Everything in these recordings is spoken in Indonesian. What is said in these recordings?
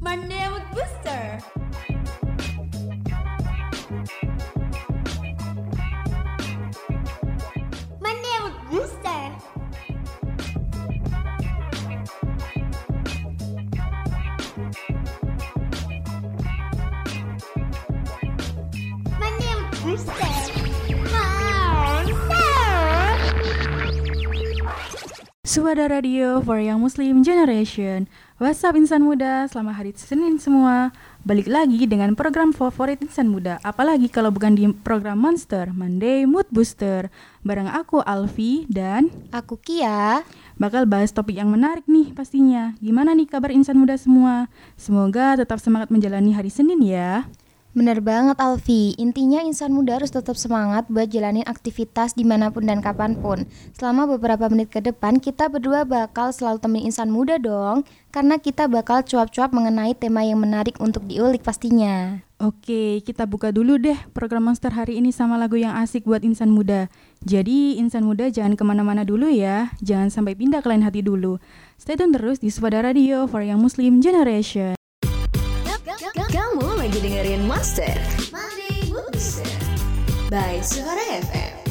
Monday Mood Booster. Suara Radio for Young Muslim Generation. What's up insan muda, selamat hari Senin semua. Balik lagi dengan program favorit insan muda. Apalagi kalau bukan di program Monster Monday Mood Booster. Bareng aku Alfi dan Aku Kia. bakal bahas topik yang menarik nih pastinya. Gimana nih kabar insan muda semua? Semoga tetap semangat menjalani hari Senin ya Bener banget Alfi, intinya insan muda harus tetap semangat buat jalanin aktivitas di mana pun dan kapan pun. Selama beberapa menit ke depan, kita berdua bakal selalu temenin insan muda dong, karena kita bakal cuap-cuap mengenai tema yang menarik untuk diulik pastinya. Oke, kita buka dulu deh program Monster hari ini sama lagu yang asik buat insan muda. Jadi, insan muda jangan ke mana-mana dulu ya. Jangan sampai pindah ke lain hati dulu. Stay tune terus di Suara Radio for Young Muslim Generation. Monday by Suara FM.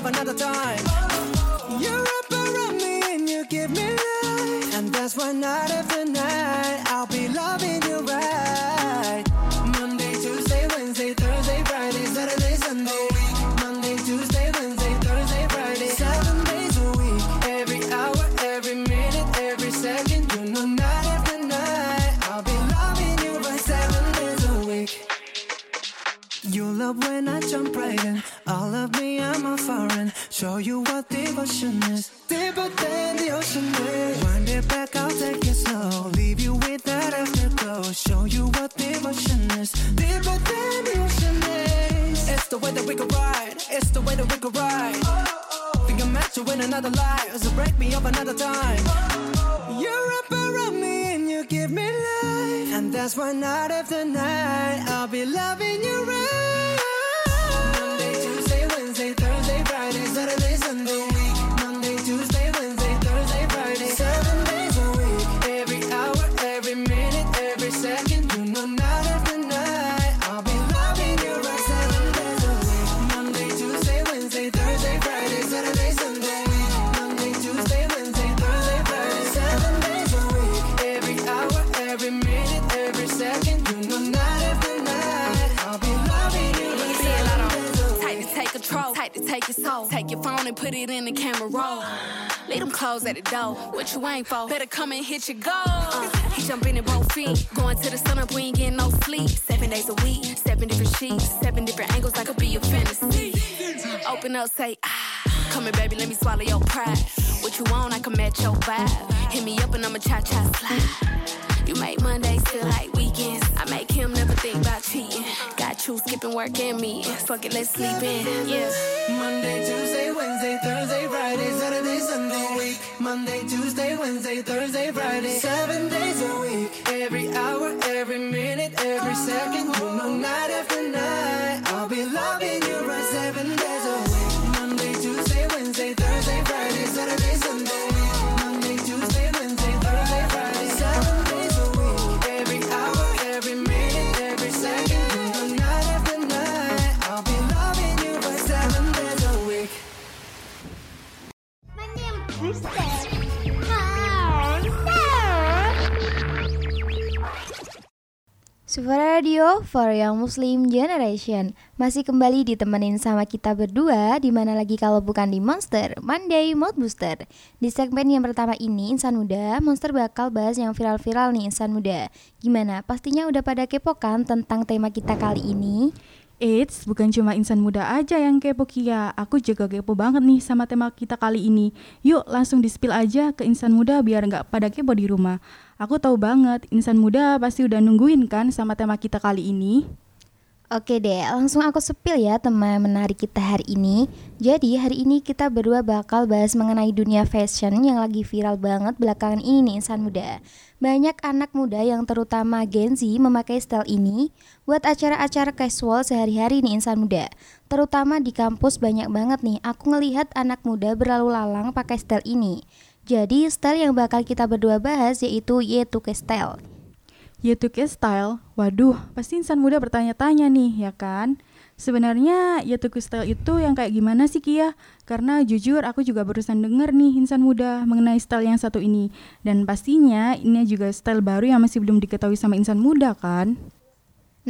So break me up another time. You love when I jump right in. All of me, I'm a foreign. Show you what devotion is. Deeper than the ocean is. Wind it back, I'll take it slow. Leave you with that afterglow. Show you what devotion is. Deeper than the ocean is. It's the way that we could ride. It's the way that we could ride. Think I'm meant to win another life. So break me up another time. You wrap around me and you give me life. That's why night after night I'll be loving you right. Take your soul. Take your phone and put it in the camera roll. Leave them clothes at the door. What you ain't for? Better come and hit your goal. Uh, he jumping in both feet. Going to the sun up, we ain't getting no sleep. Seven days a week, seven different sheets, seven different angles. That could be your fantasy. Open up, say ah. Come here, baby, let me swallow your pride. What you want, I can match your vibe. Hit me up and I'ma cha cha slide. You make Mondays feel like weekends. I make him never think about cheating. Got you skipping work and me. Fuck it, let's sleep in. Yeah. Monday, Tuesday, Wednesday, Thursday, Friday, Saturday, Sunday. Week. Monday, Tuesday, Wednesday, Thursday, Friday. Seven days a week. Every hour, every minute, every second. You know, night after night. I'll be loving you right Suara Radio for Young Muslim Generation Masih kembali ditemenin sama kita berdua Di mana lagi kalau bukan di Monster Monday Mood Booster Di segmen yang pertama ini Insan Muda Monster bakal bahas yang viral-viral nih Insan Muda Gimana? Pastinya udah pada kepo kan tentang tema kita kali ini? Eits, bukan cuma insan muda aja yang kepo Kia. Aku juga kepo banget nih sama tema kita kali ini. Yuk langsung di-spill aja ke insan muda biar nggak pada kepo di rumah. Aku tahu banget, insan muda pasti udah nungguin kan sama tema kita kali ini. Oke deh, langsung aku sepil ya teman menarik kita hari ini. Jadi hari ini kita berdua bakal bahas mengenai dunia fashion yang lagi viral banget belakangan ini nih insan muda. Banyak anak muda yang terutama Gen Z memakai style ini buat acara-acara casual sehari-hari nih insan muda. Terutama di kampus banyak banget nih aku ngelihat anak muda berlalu lalang pakai style ini. Jadi style yang bakal kita berdua bahas yaitu Y2K style. Y2K style, waduh, pasti insan muda bertanya-tanya nih, ya kan? Sebenarnya Y2K style itu yang kayak gimana sih Kia? Karena jujur aku juga barusan denger nih insan muda mengenai style yang satu ini. Dan pastinya ini juga style baru yang masih belum diketahui sama insan muda kan?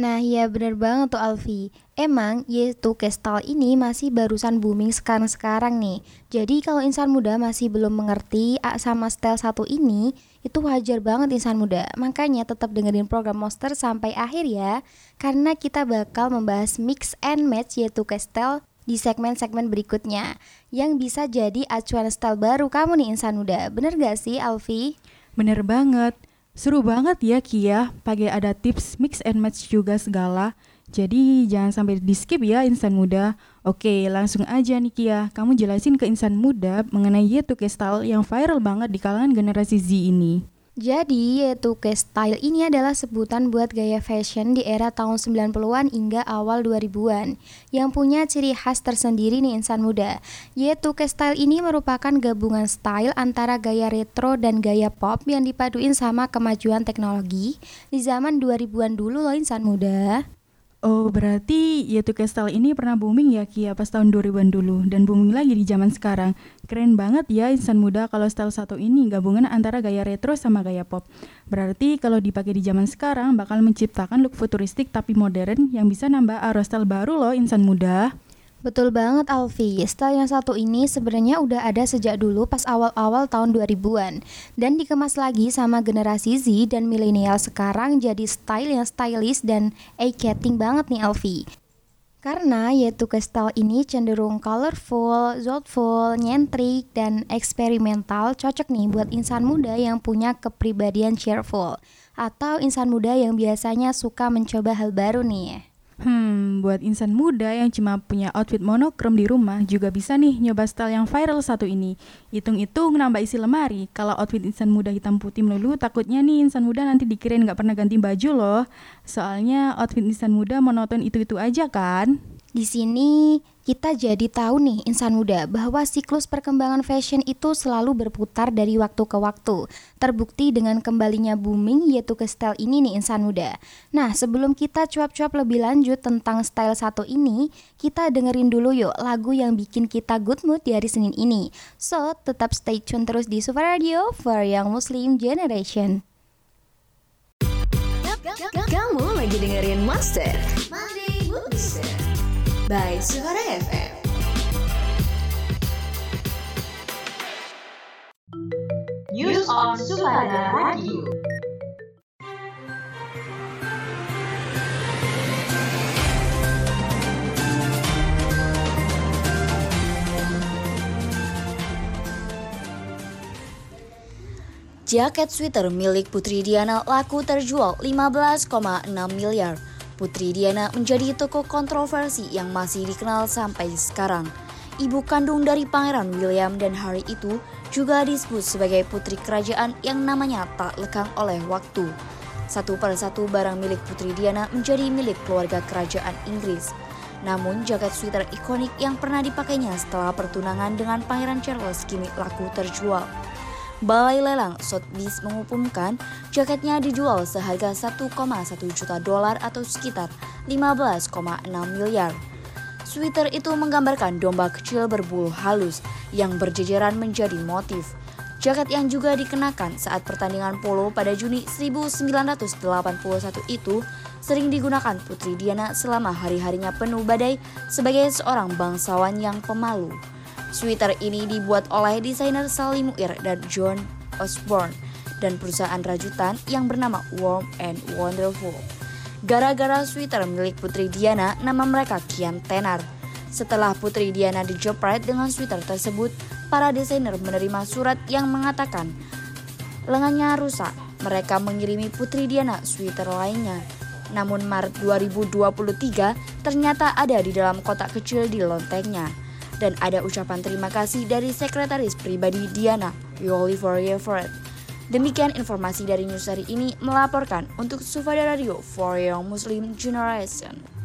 Nah ya bener banget tuh Alfi. Emang yaitu style ini masih barusan booming sekarang-sekarang nih. Jadi kalau insan muda masih belum mengerti sama style satu ini Itu wajar banget insan muda. Makanya tetap dengerin program Monster sampai akhir ya. Karena kita bakal membahas mix and match yaitu style di segmen-segmen berikutnya. Yang bisa jadi acuan style baru kamu nih insan muda. Bener gak sih Alfi? Bener banget Seru banget ya Kia, pakai ada tips mix and match juga segala. Jadi jangan sampai di skip ya insan muda. Oke, langsung aja nih Kia, kamu jelasin ke insan muda mengenai Y2K style yang viral banget di kalangan generasi Z ini. Jadi, Y2K style ini adalah sebutan buat gaya fashion di era tahun 90-an hingga awal 2000-an yang punya ciri khas tersendiri nih insan muda. Y2K style ini merupakan gabungan style antara gaya retro dan gaya pop yang dipaduin sama kemajuan teknologi di zaman 2000-an dulu loh insan muda. Oh, berarti Y2K style ini pernah booming ya Kia pas tahun 2000-an dulu dan booming lagi di zaman sekarang. Keren banget ya insan muda kalau style satu ini gabungan antara gaya retro sama gaya pop. Berarti kalau dipakai di zaman sekarang bakal menciptakan look futuristik tapi modern yang bisa nambah arus style baru loh insan muda. Betul banget Alfi, style yang satu ini sebenarnya udah ada sejak dulu pas awal-awal tahun 2000-an dan dikemas lagi sama generasi Z dan milenial sekarang jadi style yang stylish dan eye-catching banget nih Alfi. Karena yaitu ke style ini cenderung colorful, thoughtful, nyentrik, dan eksperimental cocok nih buat insan muda yang punya kepribadian cheerful atau insan muda yang biasanya suka mencoba hal baru nih. Hmm, buat insan muda yang cuma punya outfit monokrom di rumah juga bisa nih nyoba style yang viral satu ini. Hitung-hitung nambah isi lemari. Kalau outfit insan muda hitam putih melulu, takutnya nih insan muda nanti dikirain nggak pernah ganti baju loh. Soalnya outfit insan muda monoton itu-itu aja kan. Di sini kita jadi tahu nih insan muda bahwa siklus perkembangan fashion itu selalu berputar dari waktu ke waktu. Terbukti dengan kembalinya booming yaitu ke style ini nih insan muda. Nah sebelum kita cuap-cuap lebih lanjut tentang style satu ini, kita dengerin dulu yuk lagu yang bikin kita good mood di hari Senin ini. So tetap stay tune terus di Super Radio for Young Muslim Generation. Kamu lagi dengerin Monster Monday by Suara FM. News on Suara Radio. Jaket sweater milik Putri Diana laku terjual 15,6 miliar. Putri Diana menjadi toko kontroversi yang masih dikenal sampai sekarang. Ibu kandung dari Pangeran William dan Harry itu juga disebut sebagai putri kerajaan yang namanya tak lekang oleh waktu. Satu persatu barang milik Putri Diana menjadi milik keluarga kerajaan Inggris. Namun jaket sweater ikonik yang pernah dipakainya setelah pertunangan dengan Pangeran Charles kini laku terjual. Balai Lelang Sotheby's mengumumkan jaketnya dijual seharga 1,1 juta dolar atau sekitar 15,6 miliar. Sweater itu menggambarkan domba kecil berbulu halus yang berjejeran menjadi motif. Jaket yang juga dikenakan saat pertandingan polo pada Juni 1981 itu sering digunakan Putri Diana selama hari-harinya penuh badai sebagai seorang bangsawan yang pemalu. Sweater ini dibuat oleh desainer Sally Muir dan John Osborne dan perusahaan rajutan yang bernama Warm and Wonderful. gara-gara sweater milik Putri Diana nama mereka kian tenar. Setelah Putri Diana dijepret dengan sweater tersebut, para desainer menerima surat yang mengatakan lengannya rusak. Mereka mengirimi Putri Diana sweater lainnya. Namun Maret 2023 ternyata ada di dalam kotak kecil di lontengnya. Dan ada ucapan terima kasih dari sekretaris pribadi Diana, Yoli Forever. Demikian informasi dari news hari ini melaporkan untuk Sufada Radio for Young Muslim Generation.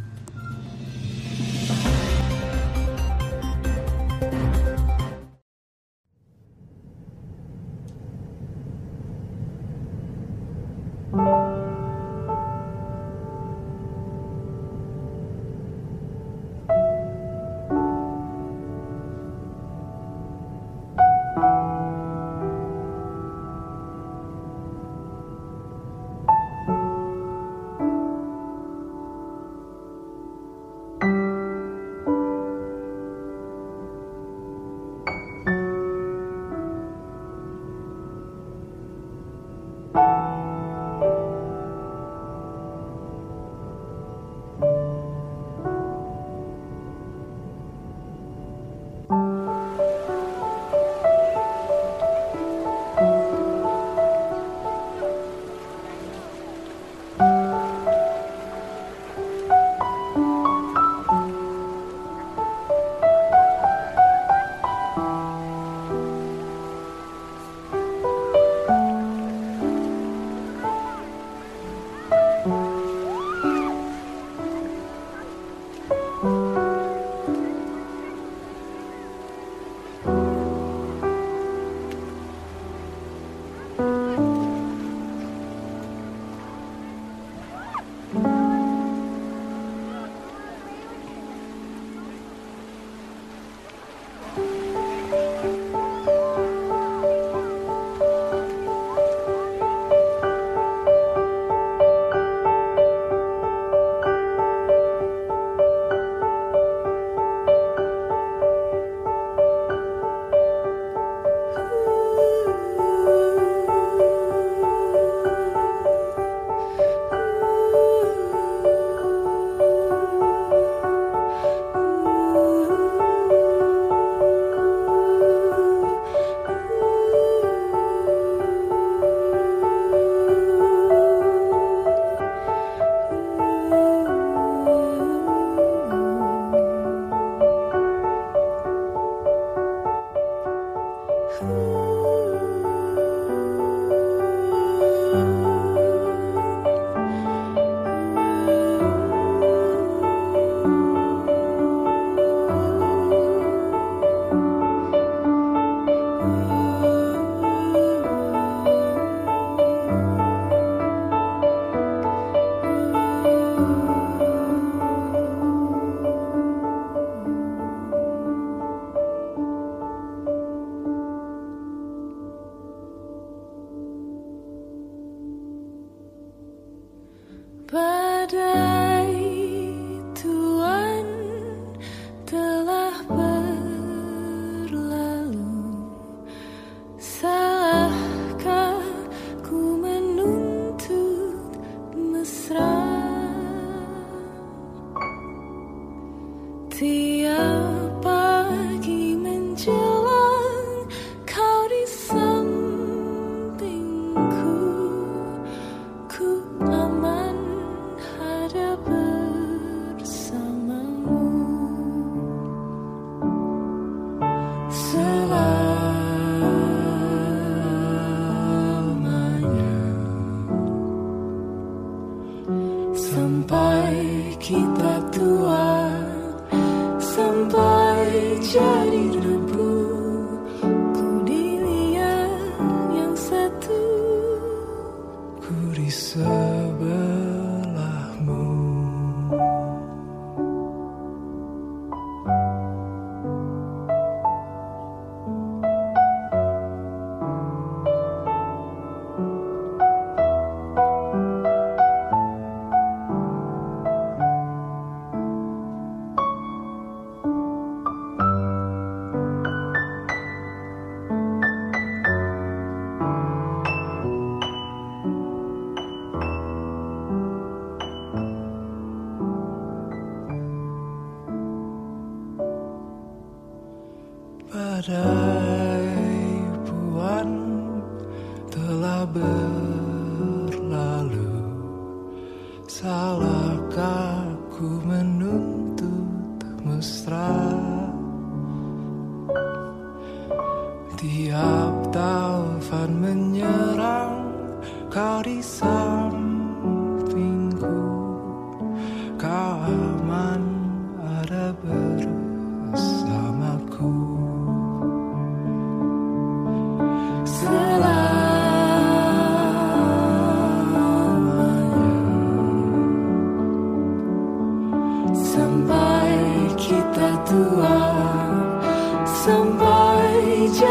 pada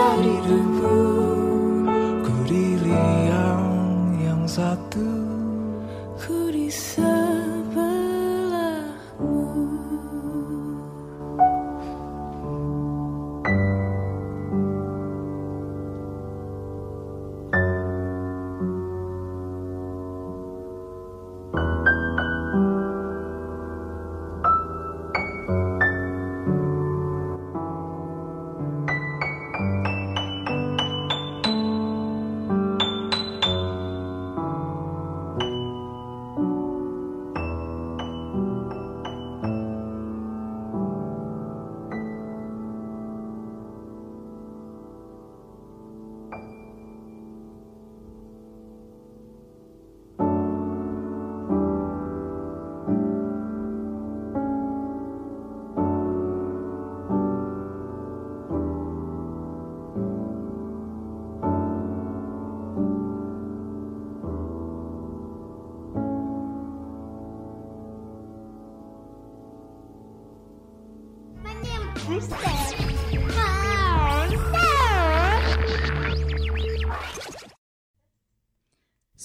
Sampai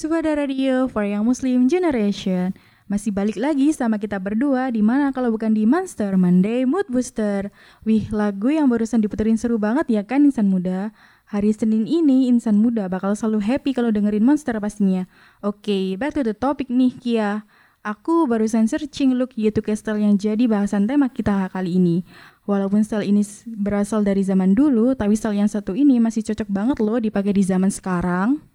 Subada Radio for Young Muslim Generation. Masih balik lagi sama kita berdua di mana kalau bukan di Monster Monday Mood Booster. Wih lagu yang barusan diputerin seru banget ya kan insan muda? Hari Senin ini insan muda bakal selalu happy kalau dengerin Monster pastinya. Oke back to the topic nih Kia. Aku barusan searching look YouTube style yang jadi bahasan tema kita kali ini. Walaupun style ini berasal dari zaman dulu, tapi style yang satu ini masih cocok banget loh dipakai di zaman sekarang.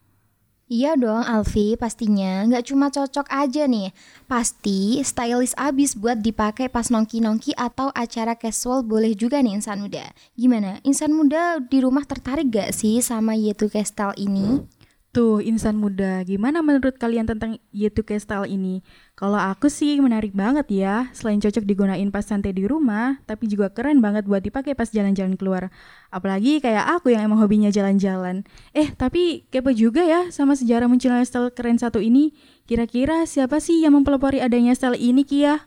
Iya dong Alfi, pastinya nggak cuma cocok aja nih. Pasti stylish abis buat dipakai pas nongki-nongki atau acara casual boleh juga nih insan muda. Gimana? Insan muda di rumah tertarik gak sih sama Y2K style ini? Tuh, insan muda, gimana menurut kalian tentang Y2K style ini? Kalau aku sih menarik banget ya, selain cocok digunain pas santai di rumah, tapi juga keren banget buat dipakai pas jalan-jalan keluar. Apalagi kayak aku yang emang hobinya jalan-jalan. Eh, tapi kepo juga ya sama sejarah munculnya style keren satu ini. Kira-kira siapa sih yang mempelopori adanya style ini, Kia?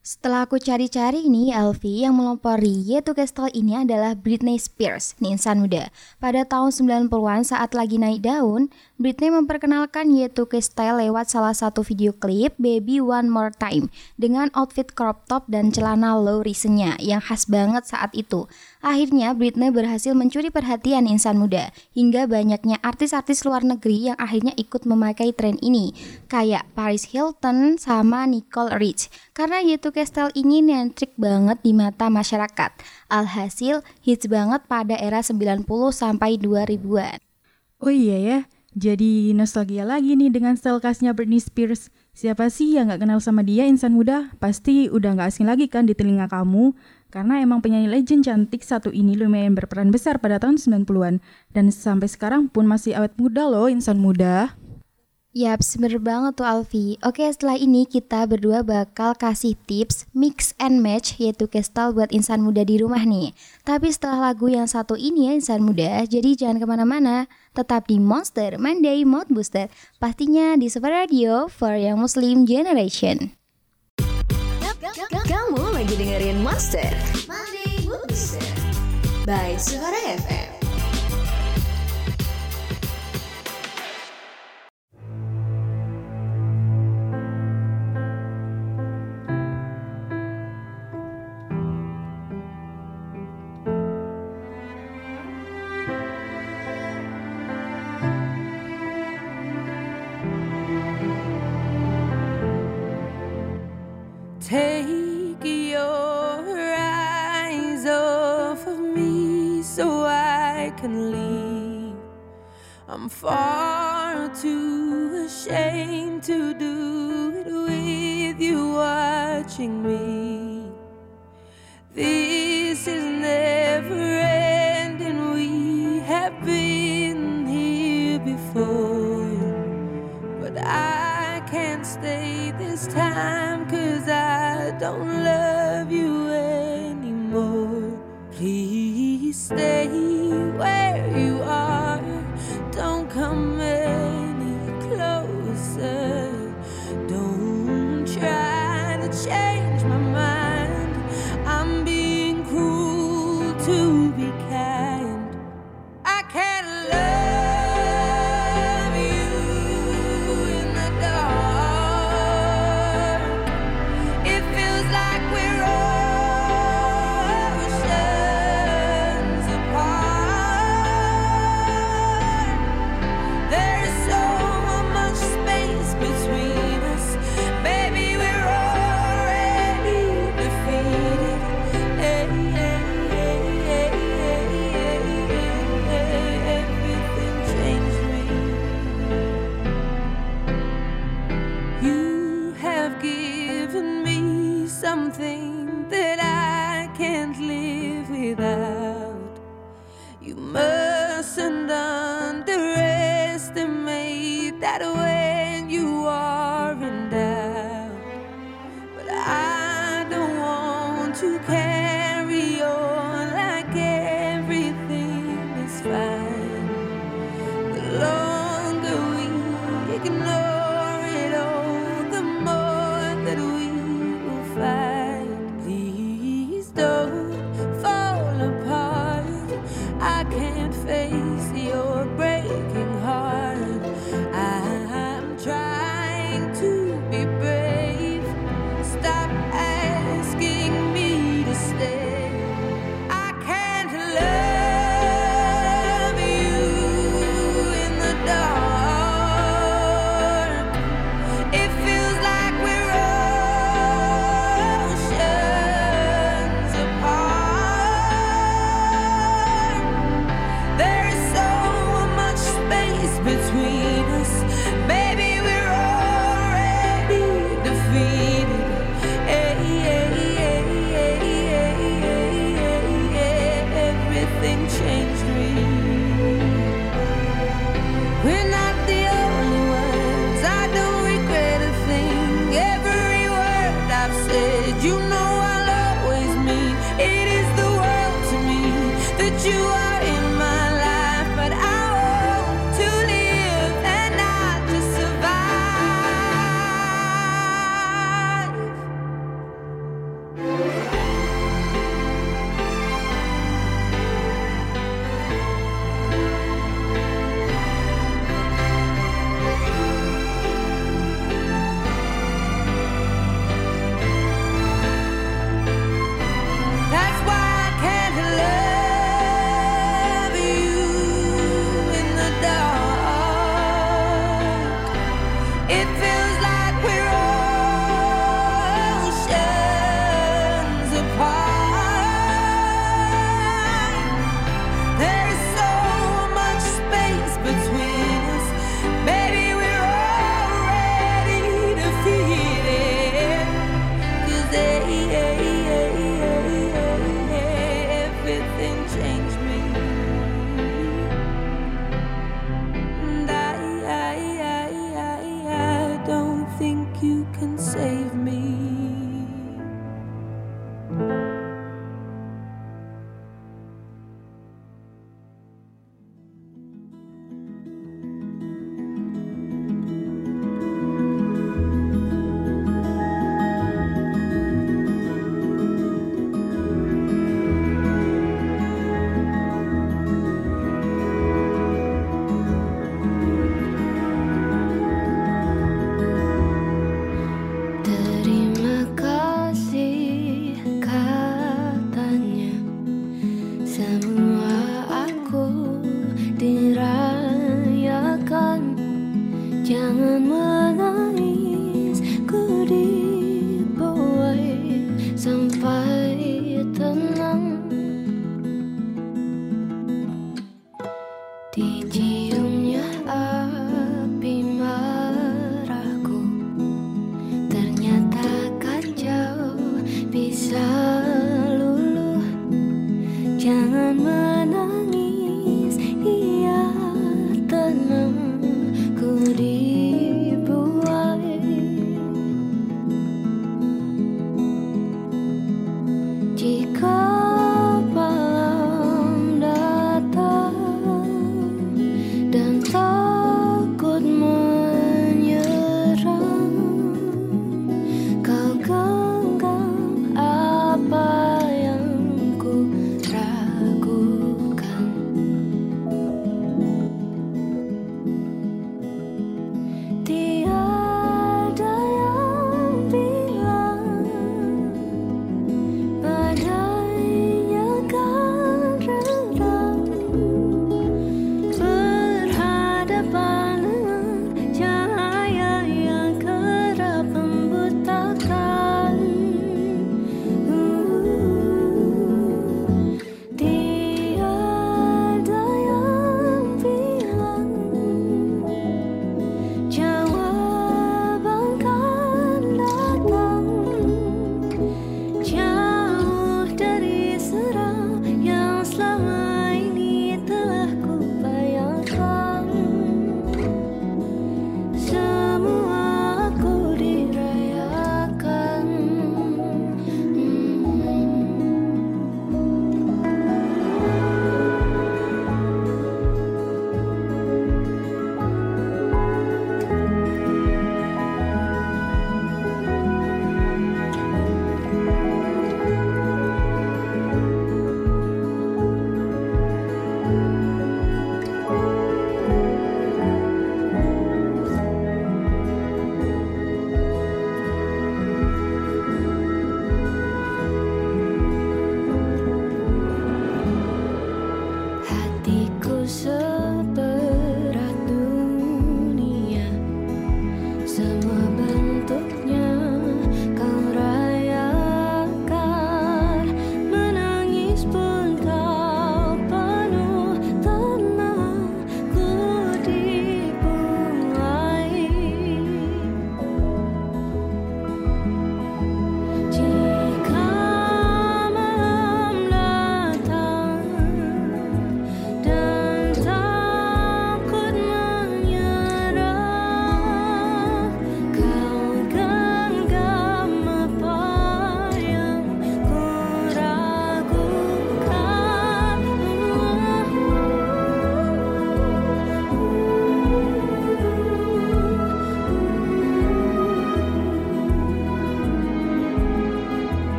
Setelah aku cari-cari nih, Alfi, yang melopori Y2K style ini adalah Britney Spears, nih insan muda. Pada tahun 90-an saat lagi naik daun, Britney memperkenalkan Y2K style lewat salah satu video klip Baby One More Time dengan outfit crop top dan celana low risennya yang khas banget saat itu. Akhirnya Britney berhasil mencuri perhatian insan muda hingga banyaknya artis-artis luar negeri yang akhirnya ikut memakai tren ini kayak Paris Hilton sama Nicole Rich karena Y2K style ini nyentrik banget di mata masyarakat. Alhasil hits banget pada era 90 sampai 2000-an. Oh iya ya, jadi nostalgia lagi nih dengan style khasnya Britney Spears. Siapa sih yang gak kenal sama dia insan muda? Pasti udah gak asing lagi kan di telinga kamu. Karena emang penyanyi legend cantik satu ini lumayan berperan besar pada tahun 90-an. Dan sampai sekarang pun masih awet muda loh insan muda. Yap, bener banget tuh Alfi. Oke, setelah ini kita berdua bakal kasih tips mix and match yaitu style buat insan muda di rumah nih. Tapi setelah lagu yang satu ini ya insan muda, jadi jangan ke mana-mana. Tetap di Monster Monday Mood Booster. Pastinya di Super Radio for Young Muslim Generation. Kamu lagi dengerin Monster Monday Booster by Suara FM.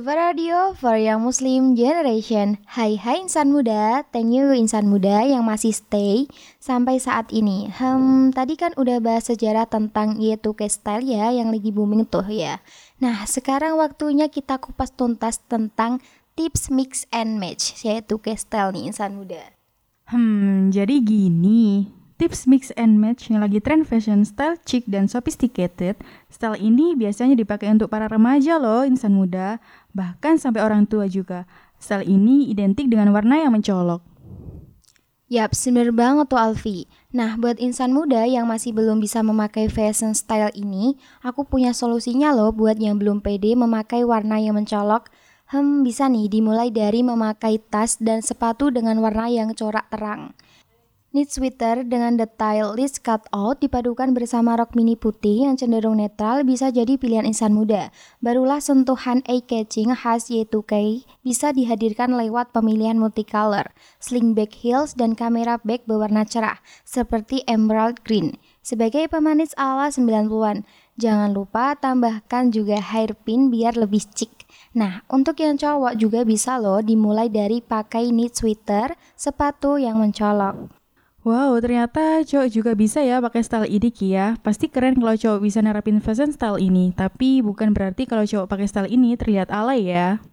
Super Radio for Young Muslim Generation Hai hai insan muda Thank you insan muda yang masih stay sampai saat ini Hmm, tadi kan udah bahas sejarah tentang Y2K style ya Yang lagi booming tuh ya Nah sekarang waktunya kita kupas tuntas tentang tips mix and match Y2K style nih insan muda Hmm, jadi gini. Tips mix and match yang lagi tren fashion style chic dan sophisticated. Style ini biasanya dipakai untuk para remaja loh, insan muda. Bahkan sampai orang tua juga. Style ini identik dengan warna yang mencolok. Yap, bener banget tuh Alfi. Nah, buat insan muda yang masih belum bisa memakai fashion style ini, aku punya solusinya loh buat yang belum pede memakai warna yang mencolok. Hmm, bisa nih dimulai dari memakai tas dan sepatu dengan warna yang corak terang. Knit sweater dengan detail list cut out dipadukan bersama rok mini putih yang cenderung netral bisa jadi pilihan insan muda. Barulah sentuhan eye-catching khas Y2K bisa dihadirkan lewat pemilihan multicolor, sling back heels, dan kamera bag berwarna cerah seperti emerald green. Sebagai pemanis ala 90-an, jangan lupa tambahkan juga hairpin biar lebih chic. Nah, untuk yang cowok juga bisa loh dimulai dari pakai knit sweater, sepatu yang mencolok. Wow, ternyata cowok juga bisa ya pakai style ini Ki ya. Pasti keren kalau cowok bisa nerapin fashion style ini. Tapi bukan berarti kalau cowok pakai style ini terlihat alay ya.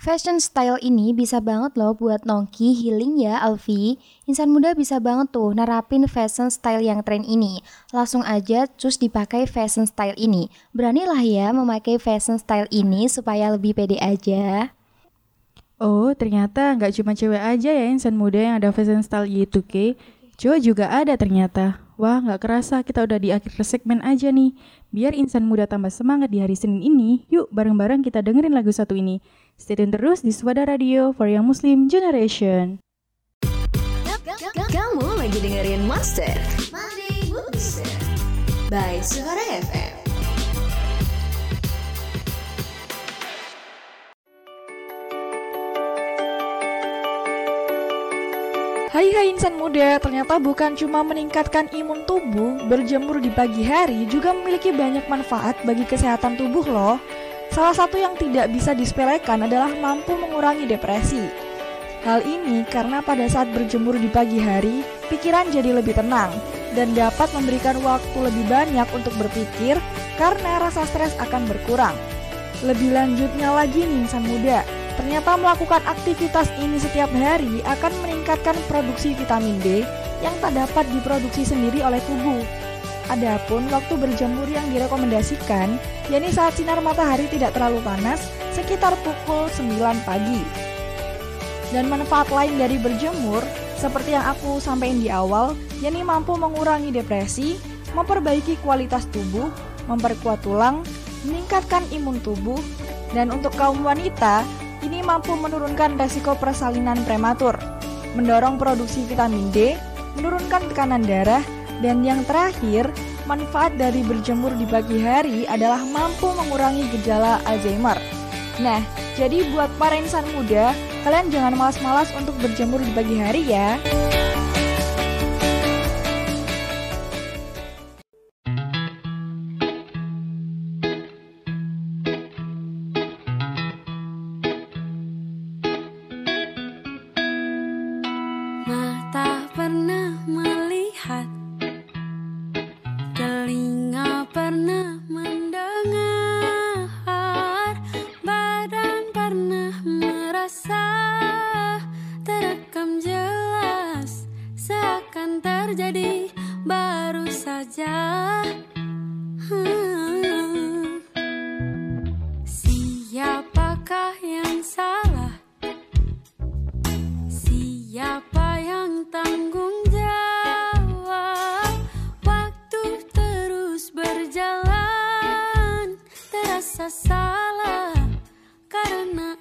Fashion style ini bisa banget loh buat nongki healing ya Alfi. Insan muda bisa banget tuh nerapin fashion style yang tren ini. Langsung aja cus dipakai fashion style ini. Beranilah ya memakai fashion style ini supaya lebih pede aja. Oh, ternyata nggak cuma cewek aja ya insan muda yang ada fashion style Y2K. Cowok juga ada ternyata. Wah, nggak kerasa kita udah di akhir segmen aja nih. Biar insan muda tambah semangat di hari Senin ini, yuk bareng-bareng kita dengerin lagu satu ini. Stay tune terus di Swada Radio for Young Muslim Generation. Kamu lagi dengerin Monster by Suara FM. Hai hai insan muda, ternyata bukan cuma meningkatkan imun tubuh, berjemur di pagi hari juga memiliki banyak manfaat bagi kesehatan tubuh loh. Salah satu yang tidak bisa disepelekan adalah mampu mengurangi depresi. Hal ini karena pada saat berjemur di pagi hari, pikiran jadi lebih tenang dan dapat memberikan waktu lebih banyak untuk berpikir karena rasa stres akan berkurang. Lebih lanjutnya lagi nih insan muda, ternyata melakukan aktivitas ini setiap hari akan meningkatkan produksi vitamin D yang tak dapat diproduksi sendiri oleh tubuh. Adapun waktu berjemur yang direkomendasikan, yakni saat sinar matahari tidak terlalu panas, sekitar pukul 9 pagi. Dan manfaat lain dari berjemur, seperti yang aku sampaikan di awal, yakni mampu mengurangi depresi, memperbaiki kualitas tubuh, memperkuat tulang, meningkatkan imun tubuh, dan untuk kaum wanita, ini mampu menurunkan resiko persalinan prematur, mendorong produksi vitamin D, menurunkan tekanan darah, dan yang terakhir, manfaat dari berjemur di pagi hari adalah mampu mengurangi gejala Alzheimer. Nah, jadi buat para insan muda, kalian jangan malas-malas untuk berjemur di pagi hari ya. Salah karena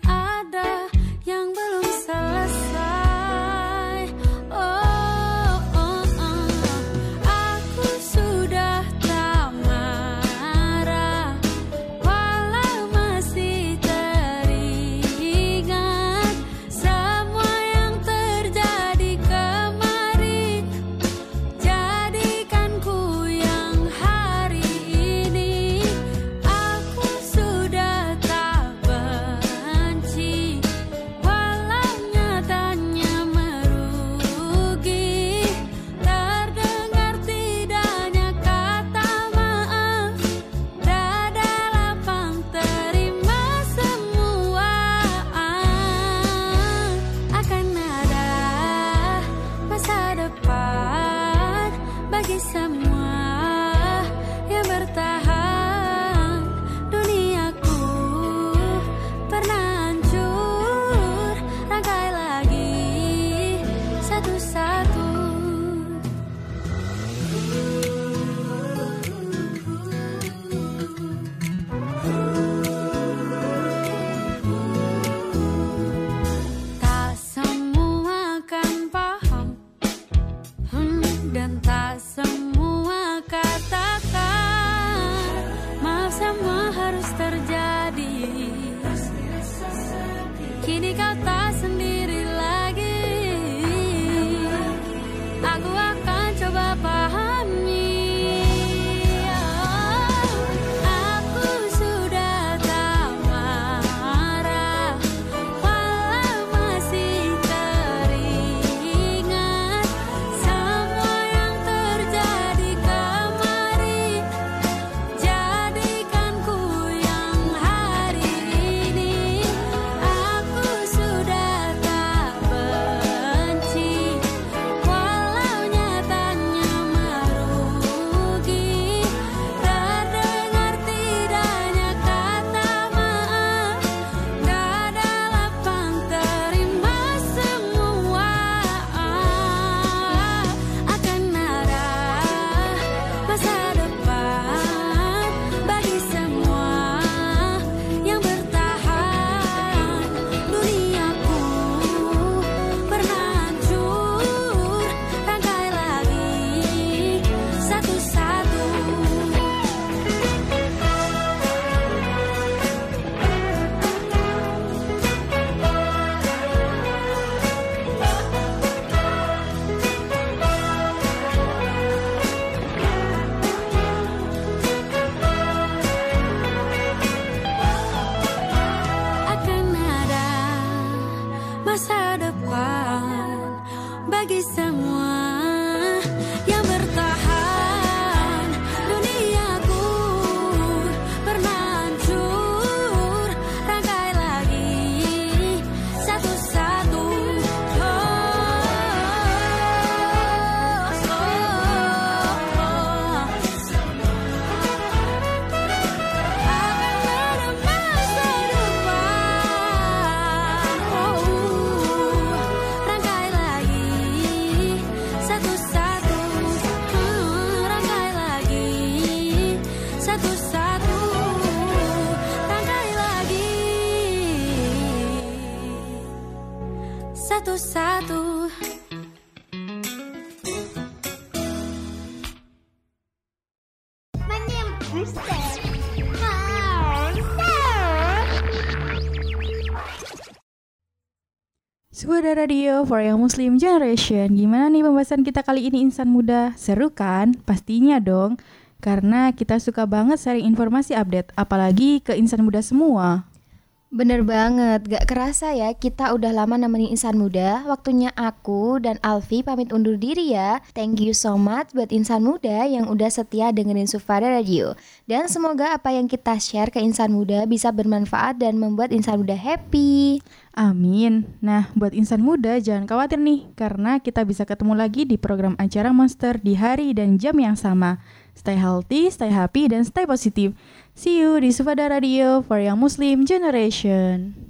Suara Radio for Young Muslim Generation Gimana nih pembahasan kita kali ini insan muda? Seru kan? Pastinya dong Karena kita suka banget sharing informasi update Apalagi ke insan muda semua Bener banget, gak kerasa ya kita udah lama nemenin insan muda. Waktunya aku dan Alfi pamit undur diri ya. Thank you so much buat insan muda yang udah setia dengerin Sufada Radio. Dan semoga apa yang kita share ke insan muda bisa bermanfaat dan membuat insan muda happy. Amin. Nah buat insan muda jangan khawatir nih Karena kita bisa ketemu lagi di program acara Monster di hari dan jam yang sama Stay healthy, stay happy, dan stay positif See you di Sufada Radio for Young Muslim Generation